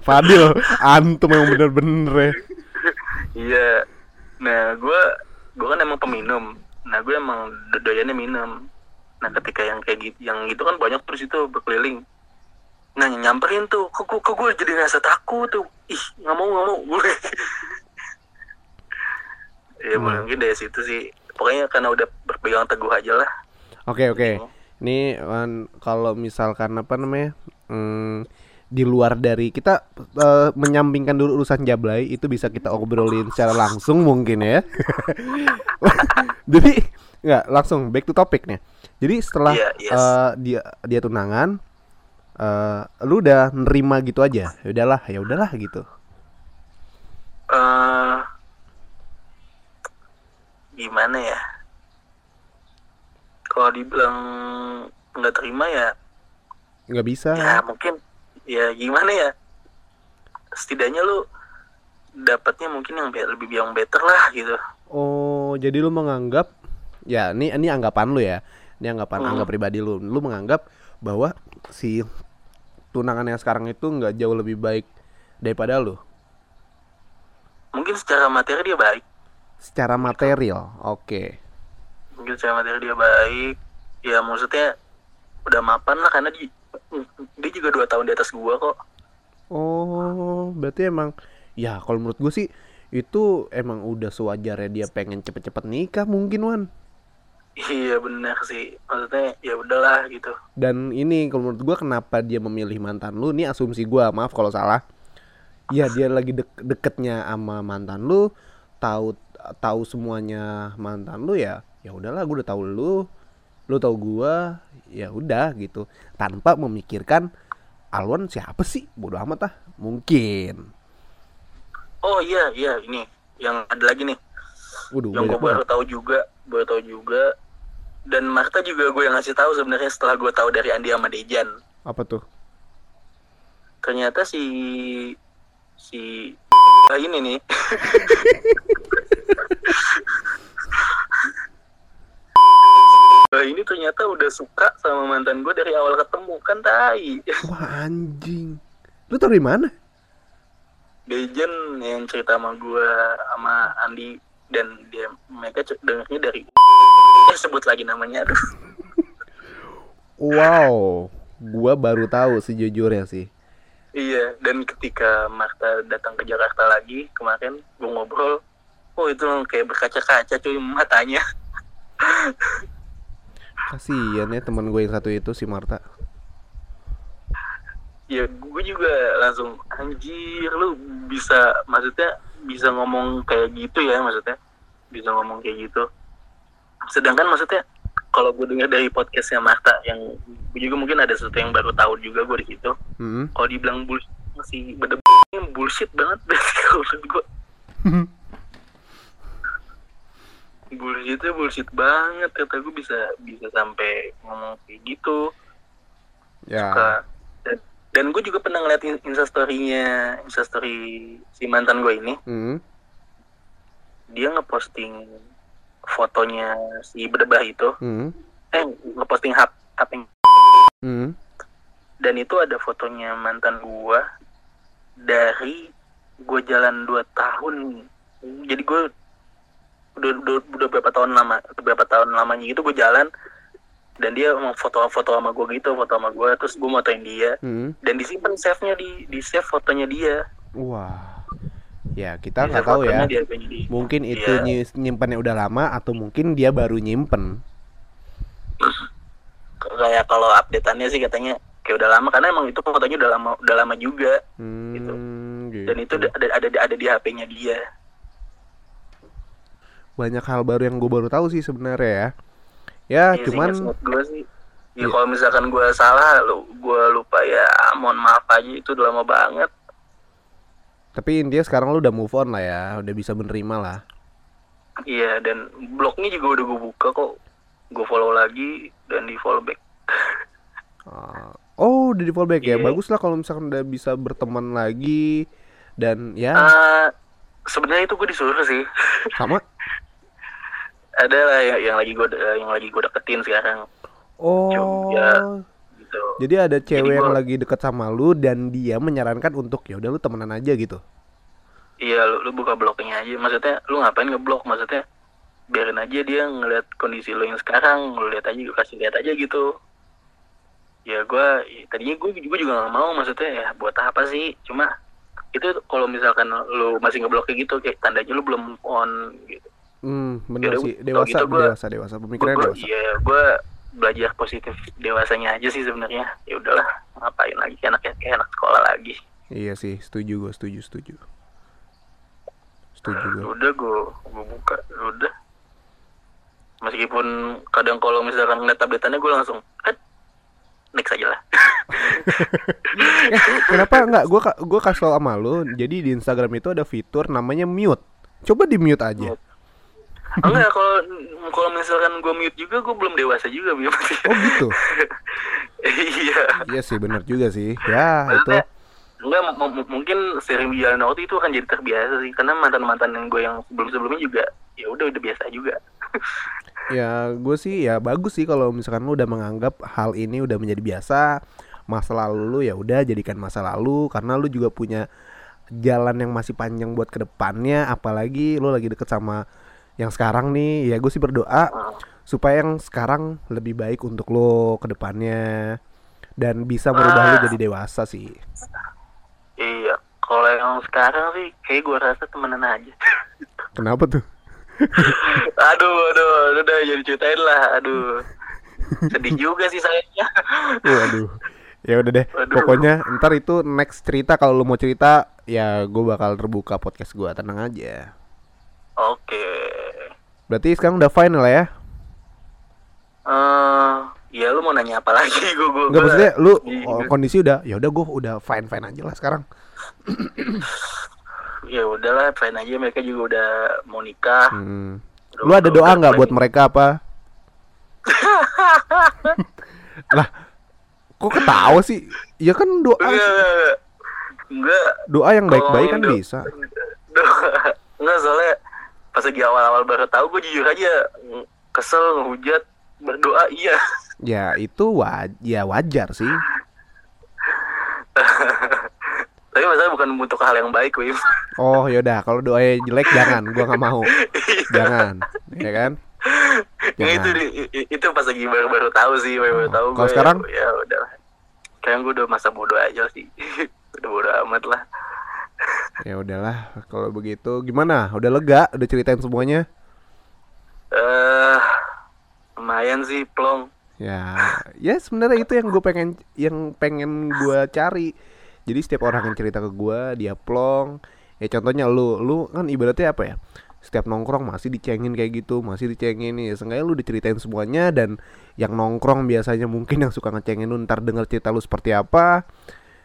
Fadil, antum yang bener-bener ya. Iya. Nah, gue gue kan emang peminum. Nah, gue emang do- doyannya minum. nah ketika yang kayak gitu yang gitu kan banyak terus itu berkeliling nah nyamperin tuh kok gue kok gue jadi ngerasa takut tuh ih nggak mau nggak mau gue ya Hmm. mungkin dari situ sih pokoknya karena udah berpegang teguh aja lah Oke oke. Ini kan kalau misalkan apa namanya? Hmm, di luar dari kita eh, menyampingkan dulu urusan Jablay itu bisa kita obrolin secara langsung mungkin ya. Jadi nggak langsung back to topic nih. Jadi setelah Iya, yes. eh, dia dia tunangan eh lu udah nerima gitu aja. Ya udahlah, ya udahlah gitu. eh gimana ya kalau dibilang nggak terima ya Nggak bisa. ya mungkin ya gimana ya setidaknya lu dapatnya mungkin yang lebih yang better lah gitu Oh, jadi lu menganggap ya ini ini anggapan lu ya. Ini anggapan Hmm. anggap pribadi lu. Lu menganggap bahwa si tunangan yang sekarang itu nggak jauh lebih baik daripada lu mungkin secara materi dia baik secara material. Oke. mungkin secara materi dia baik ya maksudnya udah mapan lah karena dia dia juga dua tahun di atas gua kok Oh, berarti emang ya kalau menurut gue sih itu emang udah sewajarnya dia pengen cepet-cepet nikah mungkin Wan. iya benar sih maksudnya ya udahlah gitu Dan ini kalau menurut gua kenapa dia memilih mantan lu? Ini asumsi gua, maaf kalau salah. Ya dia lagi dek deketnya sama mantan lu, tahu tahu semuanya mantan lu ya. Ya udahlah, gua udah tahu lu, lu tahu gua, ya udah gitu. Tanpa memikirkan Alwan siapa sih? Bodoh amat ah. Mungkin. oh iya iya ini yang ada lagi nih Waduh, yang gue baru tahu juga baru tahu juga dan Marta juga gue yang ngasih tahu sebenarnya setelah gue tahu dari Andi sama Dejan Apa tuh? ternyata si si ah, ini nih Nah, ini ternyata udah suka sama mantan gue dari awal ketemu kan tai Wah anjing. Lu tau dari mana? Dejan yang cerita sama gue sama Andi dan dia mereka dengarnya dari eh sebut lagi namanya aduh Wow, gua baru tahu sejujurnya sih. Iya, dan ketika Marta datang ke Jakarta lagi kemarin, gue ngobrol, oh itu kayak berkaca-kaca cuy matanya. Kasian ya teman gue yang satu itu si Marta. Ya gue juga langsung anjir lu bisa maksudnya bisa ngomong kayak gitu ya maksudnya bisa ngomong kayak gitu. Sedangkan maksudnya kalau gue dengar dari podcastnya Marta yang gue juga mungkin ada sesuatu yang baru tahu juga gue di situ. Hmm. Kalau dibilang bullshit masih beda bullshit banget berarti kalau gue. bullshitnya bullshit banget kata gue bisa bisa sampai ngomong kayak gitu Ya. Suka. dan, dan gue juga pernah ngeliat in- instastorynya instastory si mantan gue ini Hmm. dia ngeposting fotonya si berdebah itu Hmm. eh ngeposting hap hap yang- Hmm. dan itu ada fotonya mantan gue dari gue jalan 2 tahun jadi gue udah, udah, udah berapa tahun lama berapa tahun lamanya gitu gue jalan dan dia mau foto-foto sama gue gitu foto sama gue terus gue motoin dia Hmm. dan disimpan save-nya di di save fotonya dia Wah. Ya kita nggak save tahu ya. dia. Mungkin itu Iya. nyi- nyimpannya udah lama atau mungkin dia baru nyimpen. kayak kalau updateannya sih katanya kayak udah lama karena emang itu fotonya udah lama udah lama juga Hmm, Gitu. gitu. dan itu ada ada ada di HP-nya dia banyak hal baru yang gue baru tahu sih sebenarnya ya. Ya Iya sih, cuman gue sih ya Iya. kalau misalkan gue salah lu gue lupa ya mohon maaf aja itu udah lama banget tapi intinya sekarang lu udah move on lah ya, udah bisa menerima lah. iya dan blognya juga udah gue buka kok gue follow lagi dan di follow back Ah, Oh, udah di fallback ya. Iya. Bagus lah kalau misalkan udah bisa berteman lagi dan ya Ah, sebenarnya itu gue disuruh sih sama. ada lah yang, yang lagi gue yang lagi gue deketin sekarang Oh. Jogja. gitu Jadi ada cewek yang gua- lagi deket sama lu dan dia menyarankan untuk ya udah lu temenan aja gitu. iya lu, lu buka blognya aja maksudnya lu ngapain ngeblok maksudnya biarin aja dia ngeliat kondisi lo yang sekarang lo lihat aja gue kasih lihat aja gitu ya gue tadinya gue gue juga nggak mau maksudnya ya buat apa sih cuma itu kalau misalkan lo masih ngeblok kayak gitu kayak tandanya lo belum on gitu Hmm, Yaudah, sih. Dewasa, gitu gua- dewasa, dewasa. Pemikirannya dewasa. iya gue belajar positif dewasanya aja sih sebenarnya ya udahlah ngapain lagi kayak anak kayak anak sekolah lagi Iya sih, setuju gue, setuju, setuju. Setuju gue. udah gue gue buka udah meskipun kadang kalau misalkan ngeliat tabletannya gue langsung eh next aja lah Eh, kenapa nggak gue gue kasih tau sama lu jadi di Instagram itu ada fitur namanya mute coba di mute aja Mute. Enggak kalau kalau misalkan gue mute juga gue belum dewasa juga Bim. oh gitu? Iya. Iya sih benar juga sih. Ya itu. Maksudnya, enggak m- m- mungkin sering berjalan waktu itu akan jadi terbiasa sih karena mantan mantan yang gue yang sebelum sebelumnya juga ya udah udah biasa juga. Ya gue sih ya bagus sih kalau misalkan lu udah menganggap hal ini udah menjadi biasa masa lalu lu ya udah jadikan masa lalu karena lu juga punya jalan yang masih panjang buat ke depannya apalagi lu lagi deket sama yang sekarang nih ya gue sih berdoa Hmm. supaya yang sekarang lebih baik untuk lo ke depannya dan bisa merubah lo Ah. jadi dewasa sih. Iya kalau yang sekarang sih kayak gue rasa temenan aja. Kenapa tuh? Aduh aduh udah jadi ceritain lah aduh. Sedih juga sih sayangnya. Waduh. Ya udah deh Waduh. pokoknya ntar itu next cerita kalau lo mau cerita ya gue bakal terbuka podcast gue tenang aja. Oke berarti sekarang udah final ya eh ya lu mau nanya apa lagi gue gue Enggak maksudnya lu Iya. oh, kondisi udah ya udah gue udah fine fine aja lah sekarang ya udahlah fine aja mereka juga udah mau nikah Hmm. Udah- Lu ada doa nggak buat mereka apa? lah, kok ketawa sih? Ya kan doa, enggak doa yang baik-baik kan do- bisa. doa enggak soalnya pas lagi awal-awal baru tahu gue jujur aja kesel ngehujat berdoa iya Ya itu waj ya wajar sih. tapi masalah bukan untuk hal yang baik Wim Oh yaudah, kalau doanya jelek jangan, gua nggak mau. Jangan, ya kan? Nggak, itu itu pas lagi baru-baru tahu sih baru-baru Oh, tahu kalau gue sekarang? ya udah sekarang gue udah masa bodoh aja sih udah bodoh amat lah Ya udahlah, kalau begitu gimana? Udah lega? Udah ceritain semuanya? eh lumayan sih plong Ya, ya sebenarnya itu yang gue pengen, yang pengen gua cari. Jadi setiap orang yang cerita ke gua, dia plong. Ya contohnya lu, lu kan ibaratnya apa ya? Setiap nongkrong masih dicengin kayak gitu, masih dicengin nih. Seenggaknya lu diceritain semuanya dan yang nongkrong biasanya mungkin yang suka ngecengin lu ntar denger cerita lu seperti apa.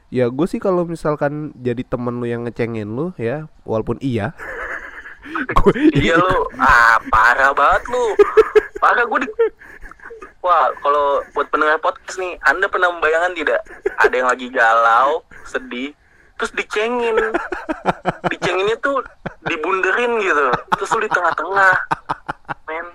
Ya gue sih kalau misalkan jadi temen lu yang ngecengin lu ya, walaupun iya. Gua- iya lu. Ah parah banget lu. Parah gue di wah kalau buat pendengar podcast nih anda pernah membayangkan tidak? Ada yang lagi galau sedih terus dicengin. Dicenginnya tuh dibunderin gitu. Terus lu di tengah-tengah. Men.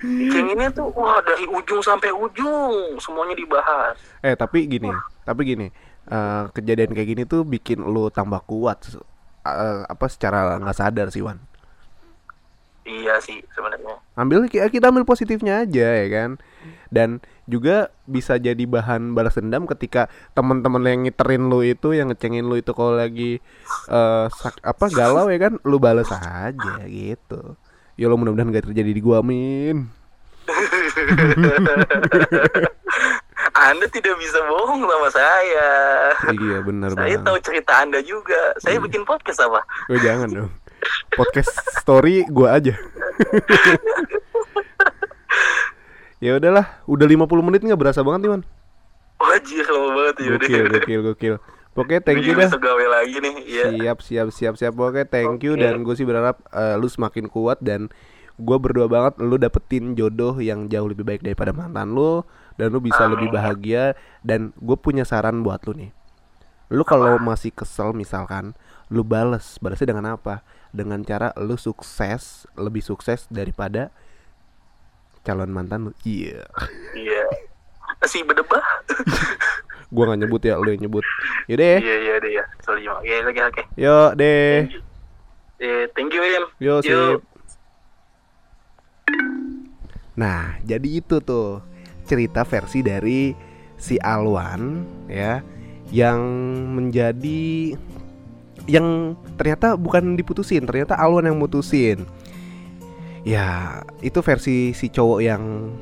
Dicenginnya tuh wah dari ujung sampai ujung semuanya dibahas. Eh tapi gini, tapi gini, eh, kejadian kayak gini tuh bikin lu tambah kuat, eh, apa secara nggak sadar sih Wan. iya sih sebenarnya Ambil ki- kita ambil positifnya aja ya kan. Dan juga bisa jadi bahan balas dendam ketika teman-teman yang ngiterin lu itu, yang ngecengin lu itu kalau lagi eh, sak- apa galau ya kan, lu balas aja gitu. Ya lo mudah-mudahan gak terjadi di gua amin. anda tidak bisa bohong sama saya Iya bener saya banget. tahu cerita anda juga saya Iya. bikin podcast apa Oh, jangan dong. Podcast story gua aja. ya udahlah, udah 50 menit nggak berasa banget nih, Man. Wajir lama banget ya udah. Gokil, gokil, gokil. Oke, thank you dah. gawe lagi nih. Iya. Siap, siap, siap, siap. Oke, thank you Oke. dan gue sih berharap eh, lu semakin kuat dan gue berdoa banget lu dapetin jodoh yang jauh lebih baik daripada mantan lu dan lu bisa lebih Amin. bahagia dan gue punya saran buat lu nih. Lu kalau masih kesel misalkan, lu bales. Balesnya dengan apa? Dengan cara lu sukses, lebih sukses daripada calon mantan lu. Iya. Iya. Si berdebah. Gua nggak nyebut ya, lu yang nyebut. Yaudah ya. Iya iya deh ya. Sorry Mak. Oke oke oke. Yo deh. Eh thank you William. Yo sip. Nah, jadi itu tuh cerita versi dari si Alwan ya yang menjadi yang ternyata bukan diputusin, ternyata Alwan yang mutusin. Ya, itu versi si cowok yang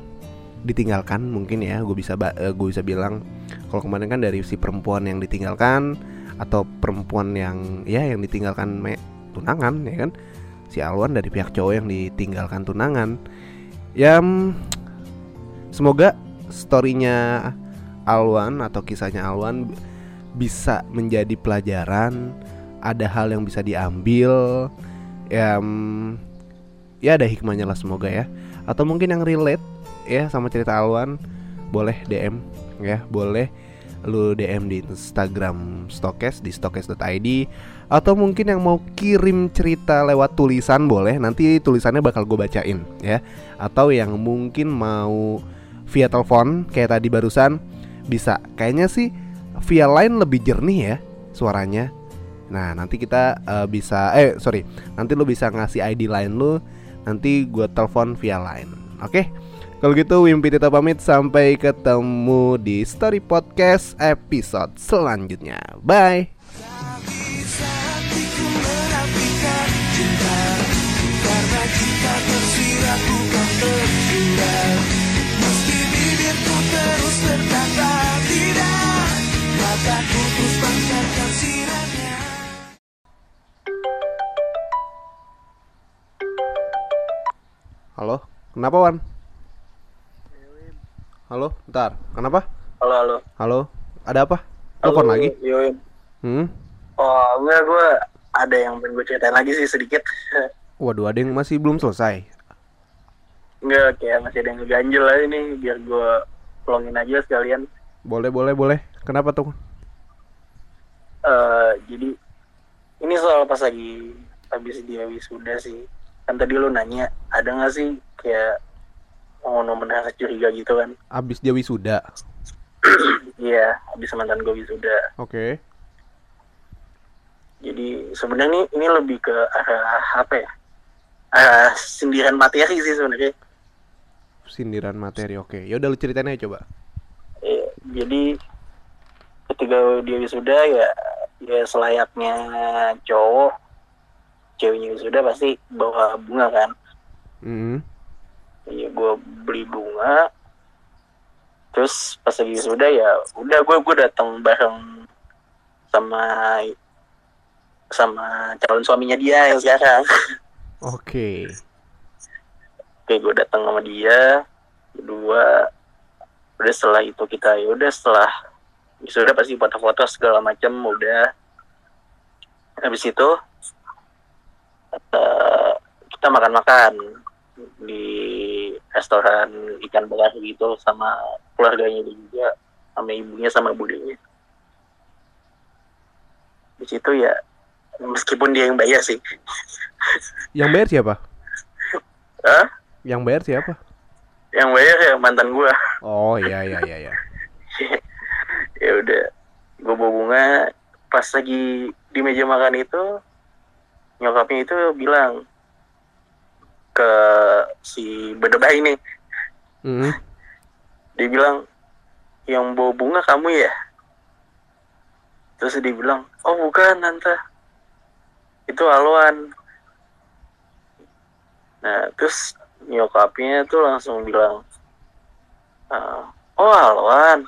ditinggalkan mungkin ya, gue bisa uh, gue bisa bilang kalau kemarin kan dari si perempuan yang ditinggalkan atau perempuan yang ya yang ditinggalkan me, tunangan ya kan. Si Alwan dari pihak cowok yang ditinggalkan tunangan. Ya semoga storynya Alwan atau kisahnya Alwan bisa menjadi pelajaran, ada hal yang bisa diambil, ya, ya ada hikmahnya lah semoga ya. Atau mungkin yang relate ya sama cerita Alwan, boleh DM ya, boleh lu DM di Instagram Stokes di stokes.id atau mungkin yang mau kirim cerita lewat tulisan boleh nanti tulisannya bakal gue bacain ya atau yang mungkin mau via telepon kayak tadi barusan bisa kayaknya sih via line lebih jernih ya suaranya nah nanti kita uh, bisa eh sorry nanti lu bisa ngasih ID line lu nanti gue telepon via line oke okay? Kalau gitu Wimpi Tita pamit sampai ketemu di Story Podcast episode selanjutnya. Bye. Halo, kenapa Wan? Halo, bentar. Kenapa? Halo, halo. Halo, ada apa? Telepon lagi? Yoin. Hmm? Oh, enggak, gue ada yang pengen gue ceritain lagi sih sedikit. Waduh, ada yang masih belum selesai. Enggak, kayak masih ada yang ngeganjel aja nih, biar gue pelongin aja sekalian. Boleh, boleh, boleh. Kenapa tuh? Uh, jadi, ini soal pas lagi habis dia wisuda sih. Kan tadi lu nanya, ada gak sih kayak momen-momen rasa curiga gitu kan abis dia wisuda iya abis mantan gue wisuda oke okay. jadi sebenarnya ini ini lebih ke arah apa ya arah sindiran materi sih sebenarnya sindiran materi oke okay. ya udah lu ceritain aja coba iya, jadi ketika dia wisuda ya ya selayaknya cowok ceweknya wisuda pasti bawa bunga kan. Mm -hmm ya gue beli bunga. Terus pas lagi sudah ya udah gue gue datang bareng sama sama calon suaminya dia yang sekarang. Oke. Okay. oke gue datang sama dia kedua. Udah setelah itu kita ya udah setelah sudah pasti foto-foto segala macam udah. Habis itu uh, kita makan-makan di restoran ikan bakar gitu sama keluarganya juga sama ibunya sama budenya di situ ya meskipun dia yang bayar sih. Yang bayar siapa? Hah? yang bayar siapa? Yang bayar ya mantan gua. Oh iya iya iya iya ya udah gua bawa bunga. Pas lagi di meja makan itu nyokapnya itu bilang ke si bedebah ini. Mm. dia bilang yang bawa bunga kamu ya? Terus dia bilang oh bukan tante itu Alwan. Nah terus nyokapnya tuh langsung bilang ah, oh Alwan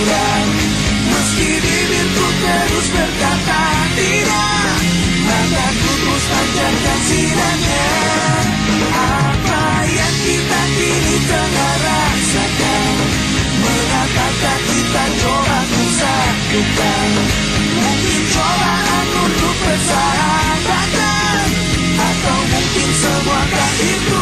Meski bibirku terus berkata tidak Mataku terus panjangkan sinarnya Apa yang kita kini tengah rasakan? Tak kita coba satukan Mungkin cobaan untuk persahabatan Atau mungkin semua tak itu